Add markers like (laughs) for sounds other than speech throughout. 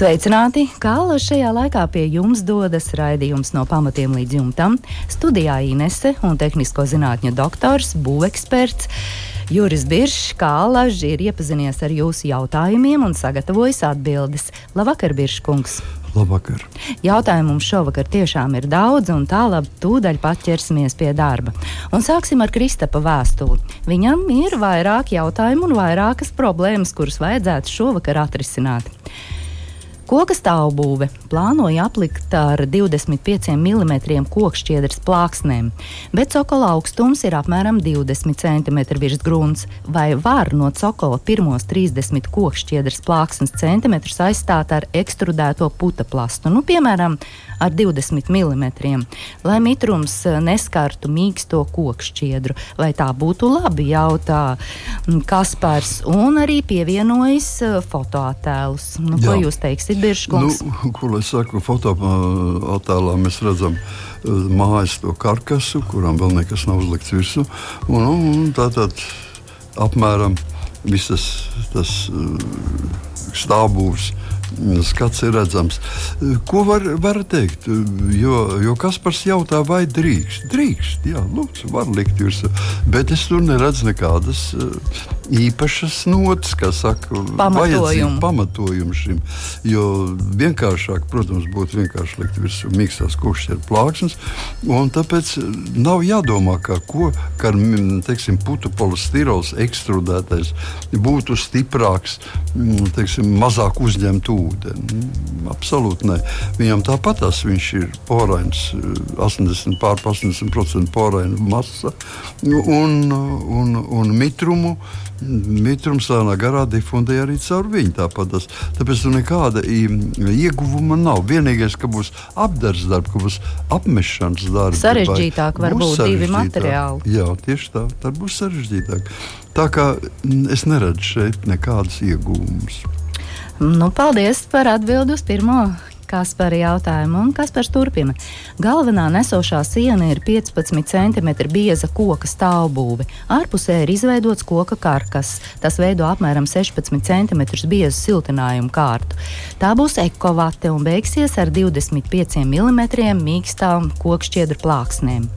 Sveicināti! Kā šajā laikā pie jums dodas raidījums no pamatiem līdz jumtam? Studijā Inese un tehnisko zinātņu doktors, būveksperts. Juris Biršs, kā alaži, ir iepazinies ar jūsu jautājumiem un sagatavojis atbildes. Labvakar, Birškungs! Labvakar. Jautājumu mums šovakar tiešām ir daudz, un tālāk tūdaļ pat ķersimies pie darba. Un sāksim ar Kristapa vēstuli. Viņam ir vairāk jautājumu un vairākas problēmas, kuras vajadzētu šovakar atrisināt. Koka stāvbūve plānoja aplikt ar 25 mm kokšķiedras plāksnēm, bet cokola augstums ir apmēram 20 cm virs grunts. Vai var no cokola pirmos 30 kokšķiedras plāksnes centimetrus aizstāt ar ekstrudēto puta plastu, nu, piemēram, ar 20 mm, lai mitrums neskartu mīksto kokšķiedru? Vai tā būtu labi, jautā Kaspars, un arī pievienojas fotoattēlus. Nu, ko jūs teiksiet? Biržkungs. Nu, ko lai saku, fotoattēlā mēs redzam uh, mājas to karkasu, kuram vēl nekas nav uzlikts virsū. Un, un tā tad apmēram visas tas stāvbūvs skats ir redzams. Ko var, var teikt? Jo, jo Kaspars jautā, vai drīkst? Drīkst, jā, lūdzu, var likt virsū. Bet es tur neredzu nekādas uh, īpašas notis, kā saka, pamatojumu. pamatojumu šim. Jo vienkāršāk, protams, būtu vienkārši likt virsū mīkstās kokšķieru plāksnes. Tāpēc nav jādomā, ka, ko, ka teiksim, putu polistirols ekstrudētais būtu stiprāks, teiksim, mazāk uzņemt ūdeni. Absolūti nē. Viņam tāpat tas viņš ir porains, 80 pār 80% poraina masa un, un, un mitrumu mitrums lēnā garā difundē arī caur viņu. Tāpat tas, tāpēc tur nekāda ieguvuma nav. Vienīgais, ka būs apgabals darbs, ka būs apmešanas darbs. Sarežģītāk var būt divi materiāli. Jā, tieši tā. Tad būs sarežģītāk. Tā kā es neredzu šeit nekādas ieguvumus. Nu, paldies par atbildi uz pirmo Kaspara jautājumu, un Kaspars turpina. Galvenā nesošā siena ir 15 cm bieza koka stāvbūve. Ārpusē ir izveidots koka karkas. Tas veido apmēram 16 cm biezu siltinājumu kārtu. Tā būs ekovate un beigsies ar 25 mm mīkstām kokšķiedru plāksnēm.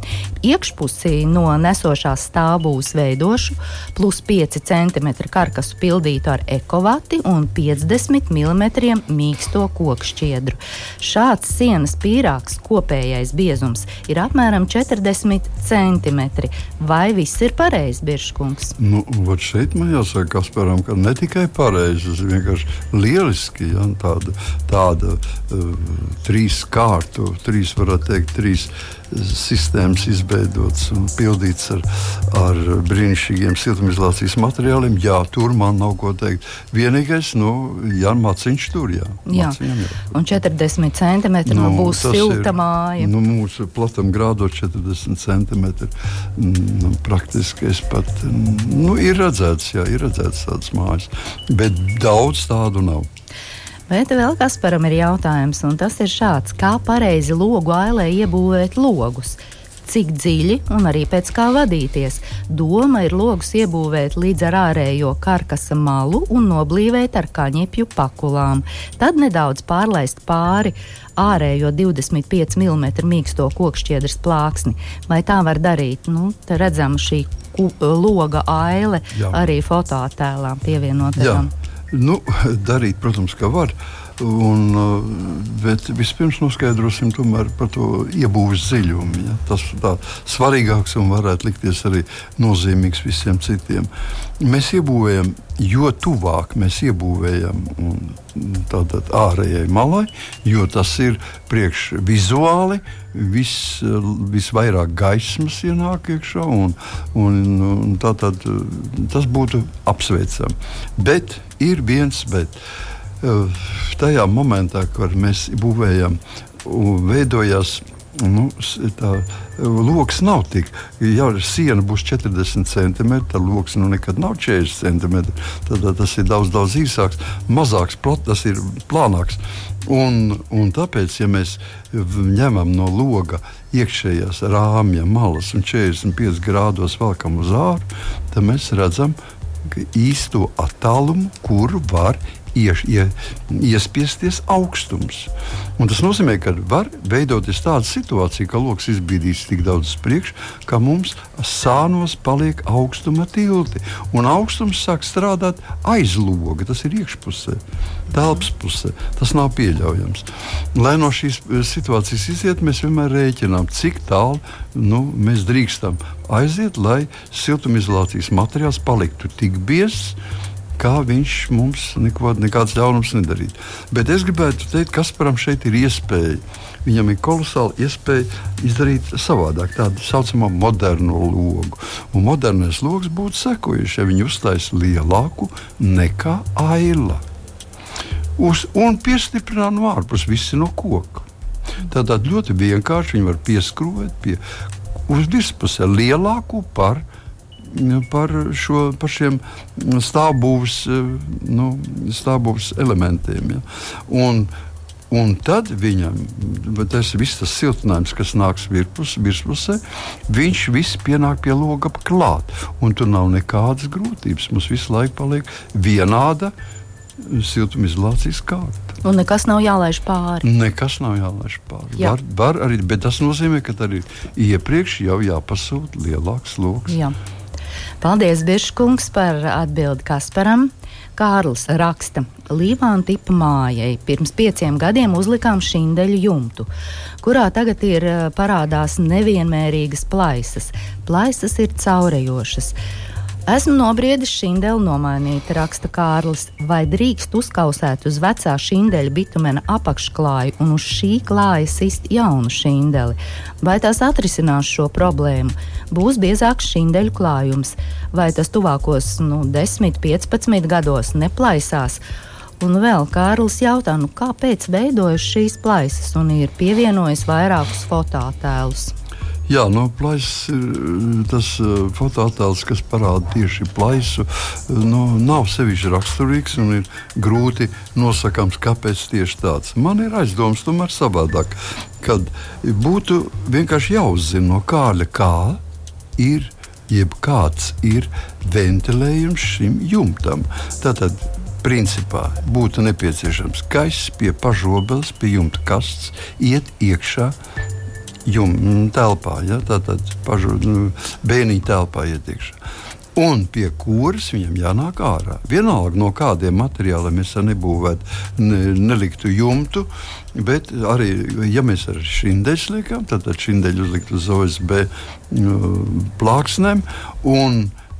Iekšpusī no nesošās stāvbūves veidošu plus 5 cm karkasu pildītu ar ekovati un 50 mm mīksto kokšķiedru. Šāds sienas pīrāgs kopējais biezums ir apmēram 40 cm. Vai viss ir pareizi, Biržkungs? Nu, šeit man jāsaka, Kasparam, ka ne tikai pareizi, tas vienkārši lieliski. Ja, tāda tāda uh, trīs kārtu, trīs, varētu teikt, trīs sistēmas izveidotas un pildītas ar, ar brīnišķīgiem siltumizolācijas materiāliem. Jā, tur man nav ko teikt. Vienīgais, nu, jā, maciņš tur, jā. jā. Maciņam, jā. Un 40 centimetri nu, nu, būs silta māja. Nu, mūsu platam grādos 40 centimetri. Nu, praktiski es pat, nu, ir redzēts, jā, ir redzēts tādas mājas, bet daudz tādu nav. Bet vēl Kasparam ir jautājums, un tas ir šāds: kā pareizi logu ailē iebūvēt logus? Cik dziļi un arī pēc kā vadīties. Doma ir logus iebūvēt līdz ar ārējo karkasa malu un noblīvēt ar kaņepju pakulām. Tad nedaudz pārlaist pāri ārējo 25 mm mīksto kokšķiedras plāksni. Vai tā var darīt? Nu, te redzam šī loga aile Jā. arī fotoattēlā pievienotajām. Nu, darīt, protams, ka var. Un, uh, bet vispirms noskaidrosim par to iebūves dziļumu. Ja? Tas ir svarīgāks un varētu likties arī nozīmīgs visiem citiem. Mēs iebūvējam, jo tuvāk mēs iebūvējam tātad ārējai malai, jo tas ir priekšvizuāli. Vis, visvairāk gaismas ienāk iekšā, un, un, un tā tad tas būtu apsveicami. Bet ir viens bet. Tajā momentā, kad mēs būvējam, veidojās Nu, tā loks nav tik. Ja siena būs 40 centimetri, tad loks nu nekad nav 40 centimetri. Tad tas ir daudz, daudz īsāks, mazāks, plat, tas ir plānāks. Un, un tāpēc, ja mēs ņemam no loga iekšējās rāmja malas un 45 grādos velkam uz ārā, tad mēs redzam īsto attālumu, kuru var ieš, ie, iespiesties augstums. Un tas nozīmē, ka var veidoties tāda situācija, ka lokus izbīdīs tik daudz uz priekšu, ka mums sānos paliek augstuma tilti. Un augstums sāk strādāt aiz loga, tas ir iekšpusē, telpas pusē. Tas nav pieļaujams. Lai no šīs eh, situācijas iziet, mēs vienmēr rēķinām, cik tālu nu, mēs drīkstam aiziet, lai siltumizolācijas materiāls paliktu tik biezs kā viņš mums neko, nekāds ļaunums nedarītu. Bet es gribētu teikt, ka Kasparam šeit ir iespēja. Viņam ir kolosāla iespēja izdarīt savādāk, tādu saucamo modernu logu. Un modernais logs būtu sekojuši, ja viņi uztaisītu lielāku nekā aila. Uz, un piestiprinātu no ārpuses, visi no koka. Tātad ļoti vienkārši viņi var pieskrūvēt pie uz virspusē lielāku par par, šo, par šiem stāvbūves, nu, stāvbūves elementiem. Ja. Un, Un tad viņam tas viss tas siltinājums, kas nāks virpus, virspusē, viņš viss pienāk pie loga klāt. Un tur nav nekādas grūtības. Mums visu laiku paliek vienāda siltumizolācijas kārta. Un nekas nav jālaiž pāri. Nekas nav jālaiž pāri. Jā. Var, var arī, bet tas nozīmē, ka arī iepriekš jau jāpasūta lielāks lokus. Jā. Paldies, Biržkungs, par atbildi Kasparam. Kārlis raksta, Līvāna tipa mājai pirms pieciem gadiem uzlikām šindeļu jumtu, kurā tagad ir eh, parādās nevienmērīgas plaisas. Plaisas ir caurējošas. Esmu nobriedis šindeli nomainīt, raksta Kārlis. Vai drīkst uzkausēt uz vecā šindeļa bitumena apakšklāju un uz šī klāja sist jaunu šindeli? Vai tas atrisinās šo problēmu? Būs biezāks šindeļu klājums, vai tas tuvākos nu, 10, 15 gados neplaisās? Un vēl Kārlis jautā, nu, kāpēc veidojas šīs plaisas un ir pievienojis vairākus fototēlus. Jā, no plaisas ir eh, tas uh, fotoattēls, kas parāda tieši plaisu. Uh, nu, nav sevišķi raksturīgs un ir grūti nosakāms, kāpēc tieši tāds. Man ir aizdoms tomēr savādāk, kad būtu vienkārši jāuzzina no kāļa, kā ir, jeb kāds ir ventilējums šim jumtam. Tātad principā būtu nepieciešams gaiss pie pašobeles, pie jumta kastes, iet iekšā mm, telpā, ja, tātad pašu nu, bērniņa telpā ietikšu. Un pie kuras viņam jānāk ārā. Vienalga no kādiem materiāliem mēs nebūvētu, ne, neliktu jumtu, bet arī, ja mēs ar šindeļus liekam, tad šindeļu uzlikt uz OSB nu, plāksnēm.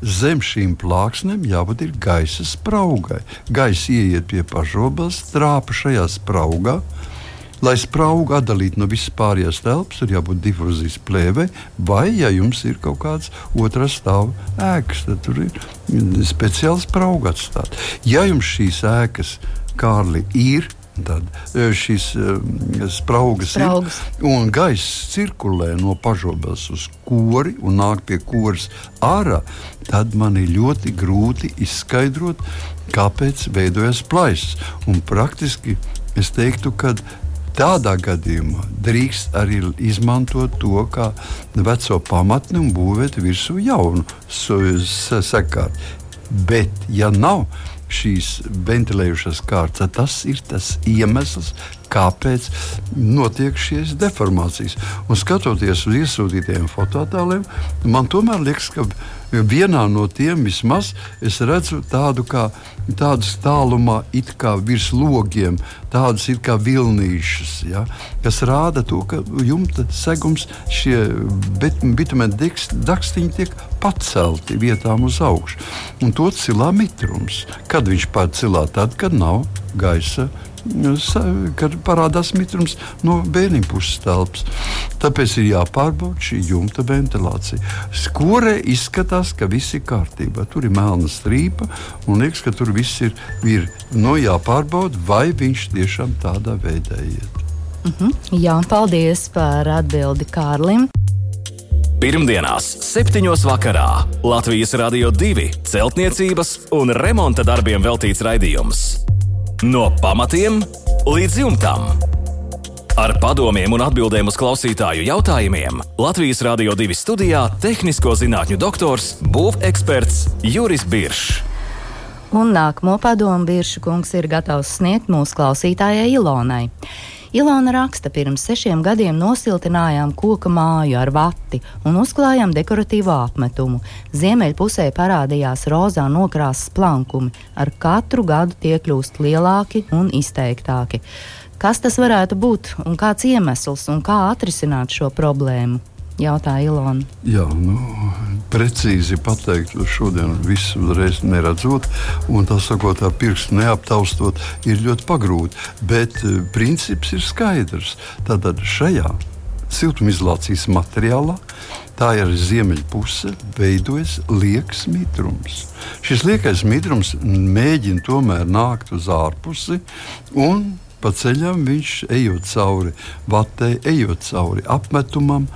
Zem šīm plāksnēm jābūt gaisa spraugai. Gaisa ieiet pie pašrobežas, trāpa šajā spraugā, Lai spraugu atdalītu no visas pārējās telpas, ir jābūt difuzijas plēvei, vai, ja jums ir kaut kāds otrs stāvs ēkas, tad tur ir speciāls spraugu atstāt. Ja jums šīs ēkas, Kārli, ir, Tad e, šīs spraugas, spraugas ir un gaisa cirkulē no pašobeles uz kori un nāk pie koras ārā. Tad man ir ļoti grūti izskaidrot, kāpēc veidojas plaisas. Un praktiski es teiktu, ka Tādā gadījumā drīkst arī izmantot to kā veco pamatni un būvēt virsū jaunu sekārtu. Bet, ja nav šīs ventilējušās kārtas, tad tas ir tas iemesls, kāpēc notiek šīs deformācijas. Un skatoties uz iesūtītajiem fototēliem, man tomēr liekas, ka vienā no tiem vismaz es redzu tādu kā tādus tālumā, it kā virs logiem, tādus it kā vilnīšus, ja, kas rāda to, ka jumta segums, šie bitumēna dakstiņi tiek pacelti vietām uz augšu. Un to cilā mitrums. Kad viņš pacilā? Tad, kad nav gaisa kad parādās mitrums no bērniem puses telpas. Tāpēc ir jāpārbauda šī jumta ventilācija. Skorē izskatās, ka viss ir kārtībā. Tur ir melna strīpa un liekas, ka tur viss ir, ir no jāpārbauda, vai viņš tiešām tādā veidā iet. Uh mhm. -huh. Jā, paldies par atbildi Kārlim. Pirmdienās, 7. vakarā Latvijas Rādio 2 celtniecības un remonta darbiem veltīts raidījums. No pamatiem līdz jumtam. Ar padomiem un atbildēm uz klausītāju jautājumiem Latvijas Rādio 2 studijā - tehnisko zinātņu doktors, būveksperts Juris Biršs. Un nākamo padomu Virša kungs ir gatavs sniegt mūsu klausītājai Ilonai. Ilona raksta, pirms sešiem gadiem nosiltinājām koka māju ar vati un uzklājām dekoratīvu apmetumu. Ziemeļpusē parādījās rozā nokrāsas plankumi, ar katru gadu tie kļūst lielāki un izteiktāki. Kas tas varētu būt un kāds iemesls un kā atrisināt šo problēmu? Jautāja Ilona. Jā, nu, precīzi pateikt, šodien visu uzreiz neredzot, un tā sakot, ar pirkstu neaptaustot, ir ļoti pagrūti. Bet uh, princips ir skaidrs. Tātad šajā siltumizolācijas materiālā tā ir ziemeļpuse, veidojas liekas mitrums. Šis liekais mitrums mēģina tomēr nākt uz ārpusi un pa ceļam viņš ejot cauri vatē, ejot cauri apmetumam.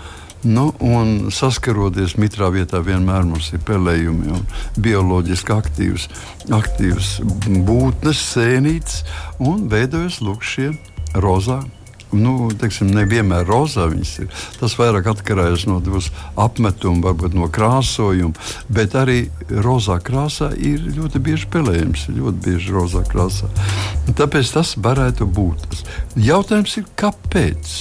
Nu, un saskaroties mitrā vietā, vienmēr mums ir pelējumi un bioloģiski aktīvs, aktīvs būtnes, sēnītes, un veidojas lūk šie rozā nu, teiksim, nevienmēr rozā viņas ir. Tas vairāk atkarīgs no apmetuma, varbūt no krāsojuma, bet arī rozā krāsā ir ļoti bieži pelējums, ļoti bieži rozā krāsā. Tāpēc tas varētu būt. Jautājums ir, kāpēc?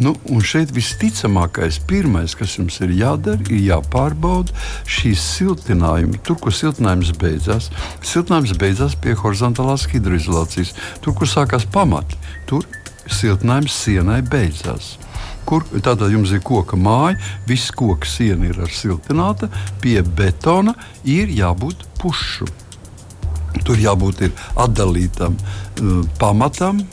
Nu, un šeit visticamākais, pirmais, kas jums ir jādara, ir jāpārbauda šīs siltinājumi. Tur, kur siltinājums beidzās, siltinājums beidzās pie horizontālās hidroizolācijas. Tur, kur sākās pamati, tur siltinājums sienai beidzās kur tātad jums ir koka māja, viss koka siena ir ar siltināta, pie betona ir jābūt pušu. Tur jābūt atdalītam uh, pamatam,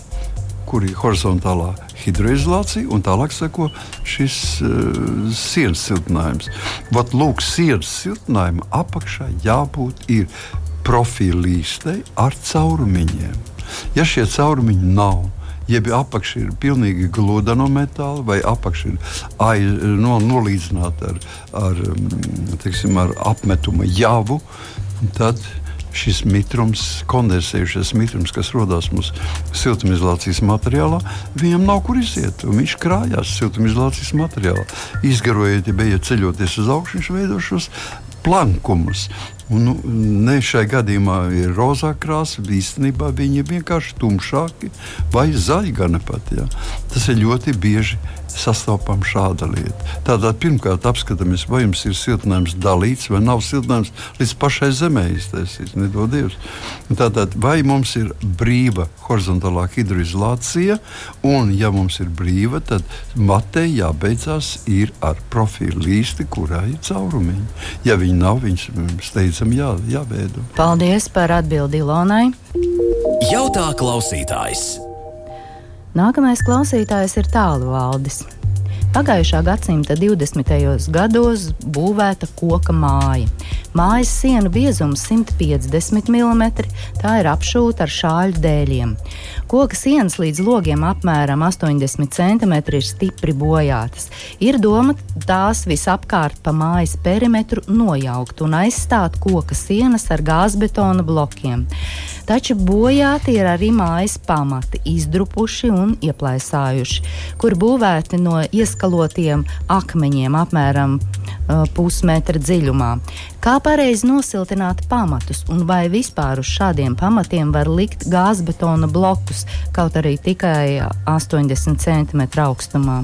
kur ir horizontālā hidroizolācija, un tālāk seko šis uh, sienas siltinājums. Vat, lūk, sienas siltinājuma apakšā jābūt profilīstei ar caurumiņiem. Ja šie caurumiņi nav, jeb apakšā ir pilnīgi gluda no metāla, vai apakšā ir aiz, no, nolīdzināta ar, ar, mm, teiksim, ar apmetuma javu, tad šis mitrums, kondensējušais mitrums, kas rodas mūsu siltumizolācijas materiālā, viņam nav kur iziet. Viņš krājās siltumizolācijas materiālā. Izgarojot, ja bija ceļoties uz augšu, viņš veido šos plankumus. Un, nu, ne šai gadījumā ir rozā krāsa, īstenībā viņi ir vienkārši tumšāki vai zaļi pat. Ja. Tas ir ļoti bieži sastopama šāda lieta. Tātad pirmkārt apskatāmies, vai jums ir siltinājums dalīts vai nav siltinājums līdz pašai zemē iztaisīts. Nedodies. Tātad vai mums ir brīva horizontālā hidroizolācija, un ja mums ir brīva, tad matei jābeidzās ar profilu līsti, kurā ir caurumiņi. Ja viņi nav, viņus steidzami jā, jāveido. Paldies par atbildi Ilonai. Jautā klausītājs! Nākamais klausītājs ir tālu valdis. Pagājušā gadsimta 20. gados būvēta koka māja. Mājas sienu biezums 150 mm, tā ir apšūta ar šāļu dēļiem. Koka sienas līdz logiem apmēram 80 cm ir stipri bojātas. Ir doma tās visapkārt pa mājas perimetru nojaukt un aizstāt koka sienas ar gāzbetona blokiem taču bojāti ir arī mājas pamati, izdrupuši un ieplaisājuši, kur būvēti no ieskalotiem akmeņiem apmēram uh, pusmetra dziļumā. Kā pareizi nosiltināt pamatus un vai vispār uz šādiem pamatiem var likt gāzbetona blokus, kaut arī tikai 80 cm augstumā?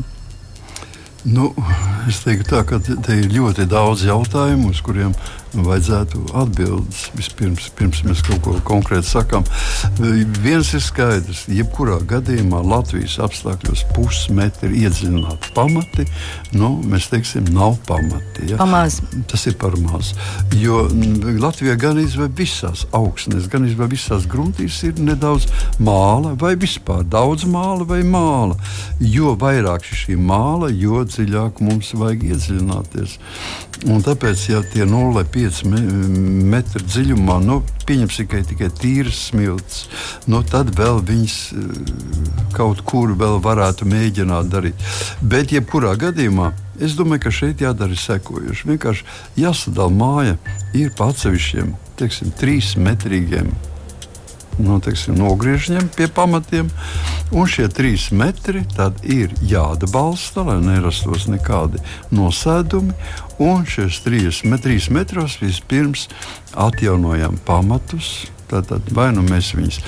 Nu, es teiktu, tā, ka te ir ļoti daudz jautājumu, uz kuriem vajadzētu atbildes. Vispirms, pirms mēs kaut ko konkrēti sakām, viens ir skaidrs, jebkurā gadījumā Latvijas apstākļos pusmetri iedziļināti pamati, nu, mēs teiksim, nav pamati. Ja? Pamaz. Tas ir par maz. Jo Latvijā gan izvēl visās augsnēs, gan izvēl visās gruntīs ir nedaudz māla vai vispār daudz māla vai māla. Jo vairāk šī māla, jo dziļāk mums vajag iedziļināties. Un tāpēc, ja tie 0,5 metru dziļumā, nu, pieņemsim, ka ir tikai tīras smilts, nu, tad vēl viņas eh, kaut kur vēl varētu mēģināt darīt. Bet, jebkurā gadījumā, es domāju, ka šeit jādara sekojuši. Vienkārši jāsadala māja ir pa atsevišķiem, teiksim, trīs metrīgiem no, teiksim, nogriežņiem pie pamatiem. Un šie trīs metri ir jāatbalsta, lai nerastos nekādi nosēdumi. Un trīs, trīs metros vispirms atjaunojam pamatus. Tātad vai nu mēs viņus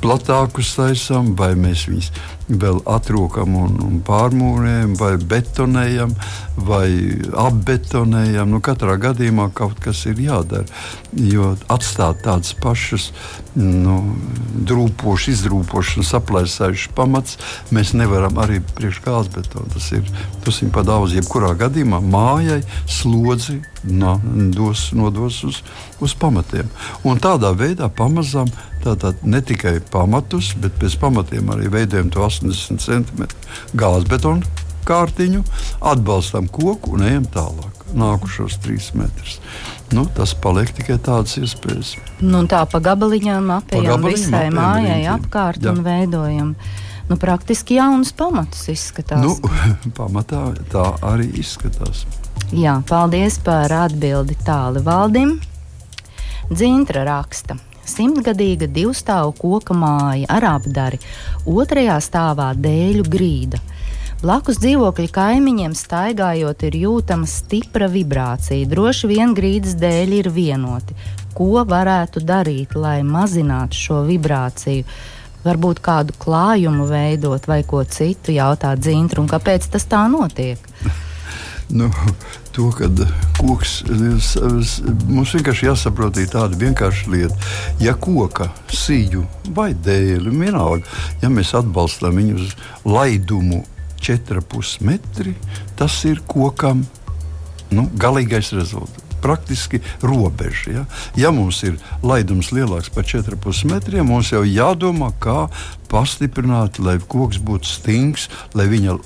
platākus taisām, vai mēs viņus vēl atrokam un, un pārmūrējam, vai betonējam, vai apbetonējam. Nu, katrā gadījumā kaut kas ir jādara. Jo atstāt tādas pašas nu, drūpošas, izdrūpošas un saplēsējušas pamats mēs nevaram arī priekš gāzes betona. Tas ir, ir pa daudz. Jebkurā gadījumā mājai slodzi no, dos, nodos uz, uz pamatiem. Un tādā veidā pamazām Tātad ne tikai pamatus, bet pēc pamatiem arī veidojam to 80 cm gāzbetonu kārtiņu, atbalstam koku un ejam tālāk. Nākušos trīs metrus. Nu, tas paliek tikai tādas iespējas. Nu, tā pa gabaliņām apējām visai mājai apkārt Jā. un veidojam. Nu, praktiski jaunus pamatus izskatās. Nu, (laughs) pamatā tā arī izskatās. Jā, paldies par atbildi tāli valdim. Dzintra raksta. Simtgadīga divstāvu koka māja ar apdari, otrajā stāvā dēļu grīda. Blakus dzīvokļa kaimiņiem staigājot, ir jūtama stipra vibrācija. Droši vien grīdas dēļ ir vienoti. Ko varētu darīt, lai mazinātu šo vibrāciju? Varbūt kādu klājumu veidot vai ko citu, jautā dzintru, un kāpēc tas tā notiek? (laughs) nu, to, ka koks mums vienkārši jāsaprot tāda vienkārša lieta. Ja koka sīju vai dēli, vienalga, ja mēs atbalstām viņu uz laidumu 4,5 metri, tas ir kokam nu, galīgais rezultāts praktiski robeža. Ja? ja mums ir laidums lielāks par 4,5 metriem, mums jau jādomā, kā pastiprināt, lai koks būtu stingrs, lai viņa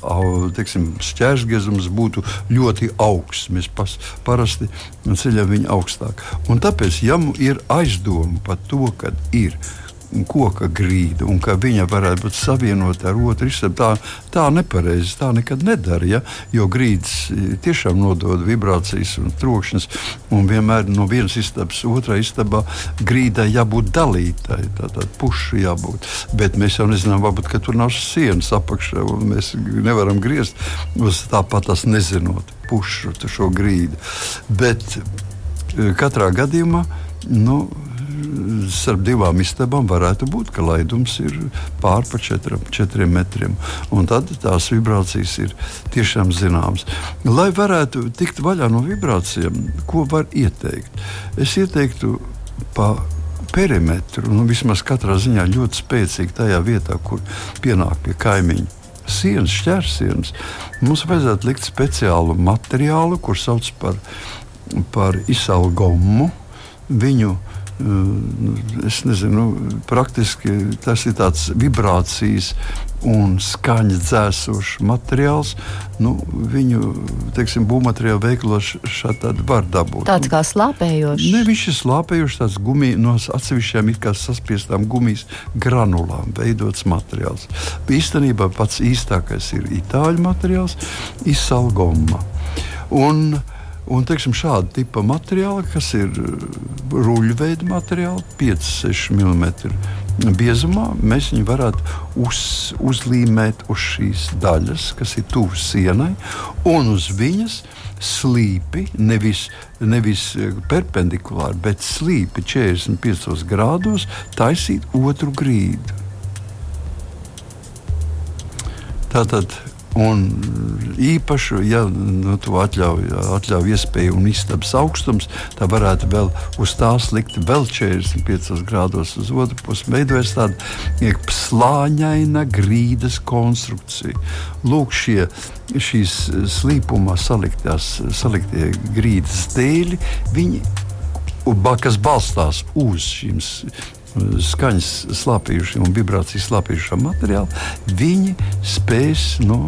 teiksim, šķērsgriezums būtu ļoti augsts. Mēs pas, parasti ceļam viņu augstāk. Un tāpēc, ja ir aizdoma par to, ka ir ielikās, koka grīdu un ka viņa varētu būt savienota ar otru istabu. Tā, tā nepareizi, tā nekad nedara. Ja? Jo grīdas e, tiešām nodod vibrācijas un trokšņus, un vienmēr no vienas istabas otrā istabā grīdai jābūt dalītai, tātad pušu jābūt. Bet mēs jau nezinām, varbūt tur nav sienas apakšā, un mēs nevaram griezt uz tāpat tās nezinot pušu šo grīdu. Bet e, katrā gadījumā. Nu, starp divām istabām varētu būt, ka laidums ir pār pa četriem, četriem metriem. Un tad tās vibrācijas ir tiešām zināmas. Lai varētu tikt vaļā no vibrācijām, ko var ieteikt? Es ieteiktu pa perimetru, nu, vismaz katrā ziņā ļoti spēcīgi tajā vietā, kur pienāk pie kaimiņa. Sienas, šķērsienas. Mums vajadzētu likt speciālu materiālu, kur sauc par, par izsalgumu. Viņu es nezinu, praktiski tas ir tāds vibrācijas un skaņas dzēsošs materiāls. Nu, viņu teiksim, būvmateriālu veikalos šādi var dabūt. Tāds kā slāpējošs. Ne, viņš ir slāpējošs, tāds gumijas no atsevišķām saspiestām gumijas granulām veidots materiāls. Īstenībā pats īstākais ir itāļu materiāls, izsalgoma. Un, uh, Un, teiksim, šāda tipa materiāli, kas ir uh, ruļveida materiāli, 5-6 mm biezumā, mēs viņu varētu uz, uzlīmēt uz šīs daļas, kas ir tuvas sienai, un uz viņas slīpi, nevis, nevis uh, perpendikulāri, bet slīpi 45 grādos, taisīt otru grīdu. Tātad Un īpaši, ja nu, tu atļauj, atļauj iespēju un istabas augstums, tad varētu vēl uz tās likt vēl 45 grādos uz otru pusi. Veidojas tāda slāņaina grīdas konstrukcija. Lūk, šie, šīs slīpumā saliktās, saliktie grīdas dēļi, viņi, kas balstās uz šīm skaņas slāpījušiem un vibrācijas slāpījušiem materiāliem, viņi spēs nu,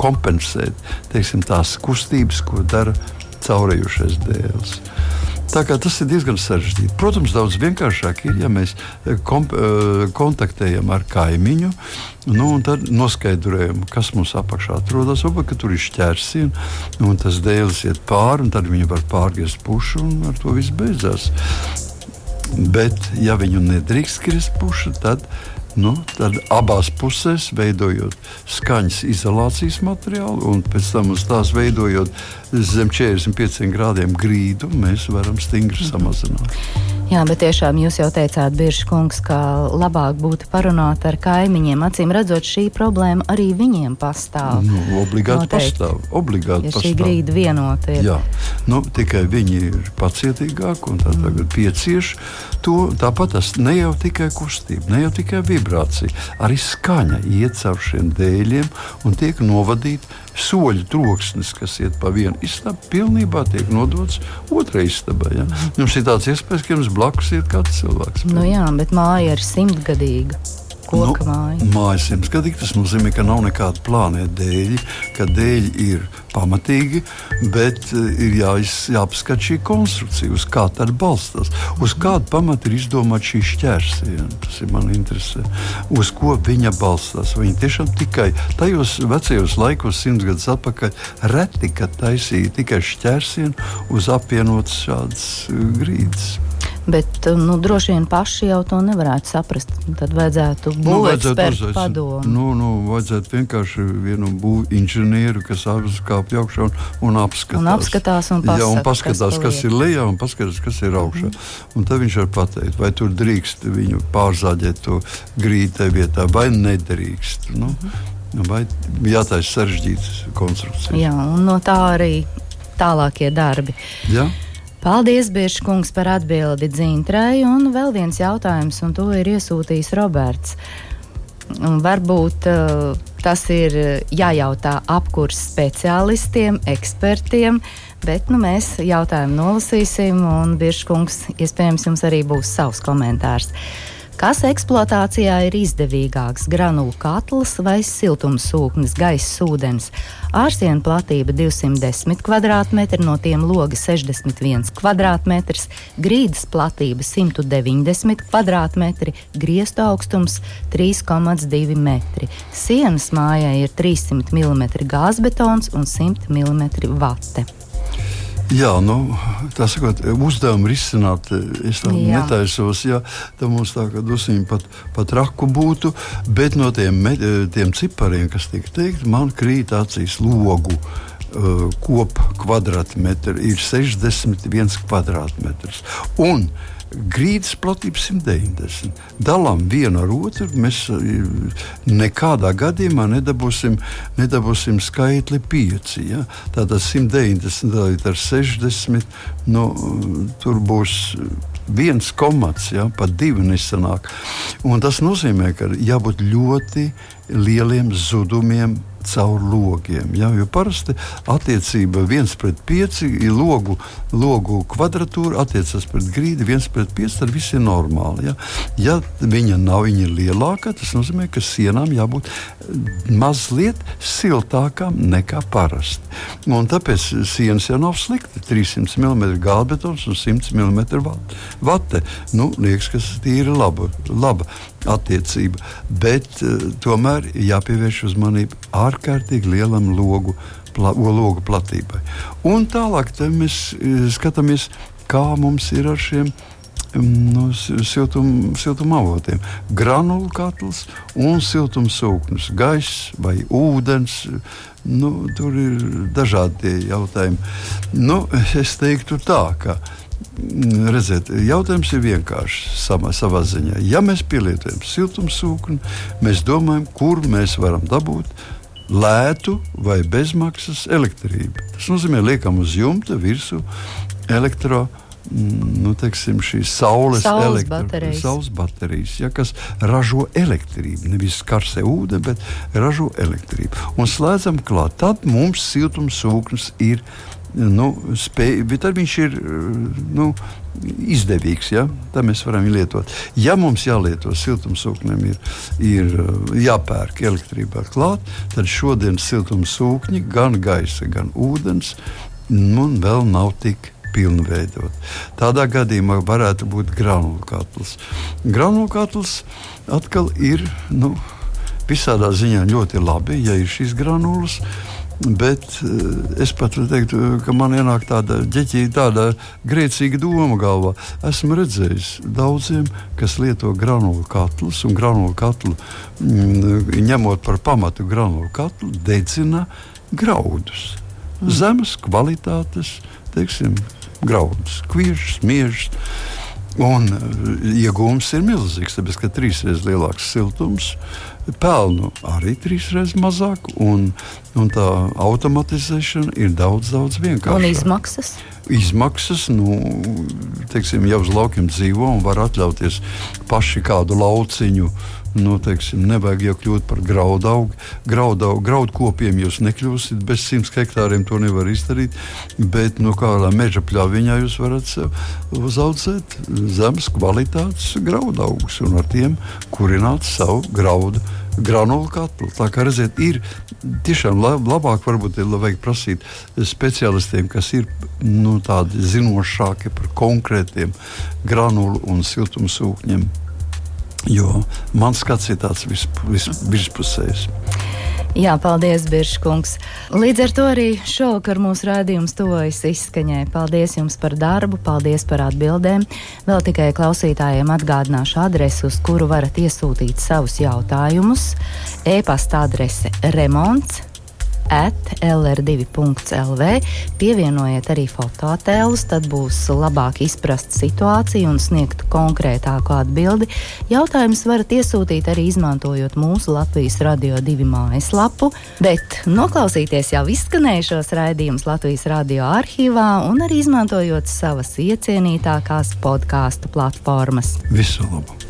kompensēt teiksim, tās kustības, ko dara caurējušais dēls. Tā kā tas ir diezgan sarežģīti. Protams, daudz vienkāršāk ir, ja mēs eh, komp, eh, kontaktējam ar kaimiņu, nu, un tad noskaidrojam, kas mums apakšā atrodas. Varbūt tur ir šķērsiena, un tas dēls iet pāri, un tad viņi var pārgriezt pušu, un ar to viss beidzās. Bet, ja viņu nedrīkst krist puša, tad Nu, tad abās pusēs veidojot skaņas izolācijas materiālu, un pēc tam uz tās veidojot zem 45 grādiem grīdu, mēs varam stingri samazināt. Jā, bet tiešām jūs jau teicāt, Biržs kungs, ka labāk būtu parunāt ar kaimiņiem. Acīm redzot, šī problēma arī viņiem pastāv. Nu, obligāti Noteikti. pastāv. Obligāti ja pastāv. šī grīda vienota ir. Jā, nu, tikai viņi ir pacietīgāki un tā tagad mm. piecieš to. Tāpat tas ne jau tikai kustība, ne jau tikai vibrācija, arī skaņa iet caur šiem dēļiem un tiek novadīta soļu troksnis, kas iet pa vienu istabu, pilnībā tiek nodots otrai istabai. Ja? Jums ir tāds iespējas, ka jums blakus iet kāds cilvēks. Nu jā, bet māja ir simtgadīga koka nu, māja. Mājas simtgadīgi tas nozīmē, ka nav nekāda plānēta dēļi, ka dēļi ir pamatīgi, bet eh, ir jāiz, jāapskata šī konstrukcija, uz kā tā balstās, uz kādu pamatu ir izdomāta šī šķērsiena. Tas ir man interesē. Uz ko viņa balstās. Viņa tiešām tikai tajos vecajos laikos, simts gadus atpakaļ, reti kad taisīja tikai šķērsienu uz apvienotas šādas eh, grīdas. Bet nu, droši vien paši jau to nevarētu saprast. Tad vajadzētu būt nu, ekspertu padomu. Nu, nu, vajadzētu vienkārši vienu būvniecību inženieru, kas apskāpj augšā un, un apskatās. Un apskatās un, pasaka, Jā, un paskatās, kas, kas ir lejā un paskatās, kas ir augšā. Mm. Un tad viņš var pateikt, vai tur drīkst viņu pārzāģēt to grītai vietā vai nedrīkst. Nu, mm. Vai jātaisa sarežģītas konstrukcijas. Jā, un no tā arī tālākie darbi. Jā. Paldies, Biržkungs, par atbildi Dzintrai. Un vēl viens jautājums, un to ir iesūtījis Roberts. Un varbūt uh, tas ir jājautā apkurs speciālistiem, ekspertiem, bet nu, mēs jautājumu nolasīsim, un Biržkungs iespējams jums arī būs savs komentārs. Uh, Kas eksploatācijā ir izdevīgāks - granulu katls vai siltumsūknis, gaisa ūdens? Ārsienu platība 210 km, no tiem logi 61 km, grīdas platība 190 km, griestu augstums 3,2 m. Sienas mājai ir 300 mm gāzbetons un 100 mm vate. Jā, nu, tā sakot, uzdevumu risināt, es tam netaisos. Jā, tam mums tā kā dusmīgi pat, pat raku būtu, bet no tiem, tiem cipariem, kas tika teikt, man krīt acīs logu. Uh, Kopa kvadrātmetri ir 61 kvadrātmetrs. Un grīdas platība 190. Dalām vienu ar otru. Mēs eh, nekādā gadījumā nedabūsim, nedabūsim skaitli 5. Ja? Tātad 190 dalīt ar 60. Nu, tur būs viens komats, ja, pat divi nesanāk. Un tas nozīmē, ka jābūt ļoti lieliem zudumiem caur logiem. Ja? Jo parasti attiecība viens pret pieci ir logu, logu kvadratūra, attiecas pret grīdu viens pret pieci, tad viss ir normāli. Ja, ja viņa nav viņa ir lielāka, tas nozīmē, ka sienām jābūt mazliet siltākām nekā parasti. Un tāpēc sienas jau nav slikti. 300 mm gāzbetons un 100 mm vate. Nu, liekas, ka tas ir laba. Attiecība, bet uh, tomēr jāpievērš uzmanība ārkārtīgi lielam logu, pla, logu platībai. Un tālāk mēs uh, skatāmies, kā mums ir ar šiem mm, no nu, siltuma siltum avotiem. Granulu katls un siltumsūknis, gaiss vai ūdens. Nu, tur ir dažādi jautājumi. Nu, es teiktu tā, ka redziet, jautājums ir vienkāršs savā, savā ziņā. Ja mēs pielietojam siltumsūkni, mēs domājam, kur mēs varam dabūt lētu vai bezmaksas elektrību. Tas nozīmē, liekam uz jumta virsmu elektroenerģiju nu, teiksim, šīs saules, saules baterijas, saules baterijas ja, kas ražo elektrību. Nevis karsē ūdeni, bet ražo elektrību. Un slēdzam klāt, tad mums siltumsūknis ir nu, spēj, bet tad viņš ir nu, izdevīgs. Ja? Tā mēs varam lietot. Ja mums jālieto siltumsūkņiem, ir, ir jāpērk elektrība klāt, tad šodien siltumsūkņi, gan gaisa, gan ūdens, nu, vēl nav tik pilnveidot. Tādā gadījumā varētu būt. Granulu katls atkal ir nu, visādā ziņā ļoti labi, ja ir šīs granulas. Bet eh, es pat teiktu, ka man ienāk tāda ģeķīga, tāda grēcīga doma galvā. Esmu redzējis daudziem, kas lieto granulu katlus, un granulu katlu, mm, ņemot par pamatu granulu katlu, dedzina graudus. Mm. Zemes kvalitātes, teiksim, graudus, kvīšus, miežus. Un eh, iegūms ir milzīgs, tāpēc ka trīsreiz lielāks siltums, pelnu arī trīsreiz mazāk, un, un tā automatizēšana ir daudz, daudz vienkāršāka. Un izmaksas? Izmaksas, nu, teiksim, jau uz laukiem dzīvo un var atļauties paši kādu lauciņu nu, teiksim, nevajag jau kļūt par graudaugu. Graudaugu, graudkopiem jūs nekļūsiet, bez 100 hektāriem to nevar izdarīt, bet no nu, kādā meža pļaviņā jūs varat uzaugt zemes kvalitātes graudaugus un ar tiem kurināt savu graudu granulu katlu. Tā kā redziet, ir tiešām labāk varbūt ir vajag prasīt speciālistiem, kas ir nu, tādi zinošāki par konkrētiem granulu un siltumsūkņiem. Jo mans skats ir tāds vis, vis, virspusējs. Jā, paldies, Biržkungs. Līdz ar to arī šovakar mūsu rādījums tojas izskaņai. Paldies jums par darbu, paldies par atbildēm. Vēl tikai klausītājiem atgādināšu adresi, uz kuru varat iesūtīt savus jautājumus. E-pasta adrese remonds lr2.lv. Pievienojiet arī fotoattēlus, tad būs labāk izprast situāciju un sniegt konkrētāku atbildi. Jautājumus varat iesūtīt arī izmantojot mūsu Latvijas Radio 2 mājaslapu, bet noklausīties jau izskanējušos raidījumus Latvijas radio arhīvā un arī izmantojot savas iecienītākās podkāstu platformas. Visu labu!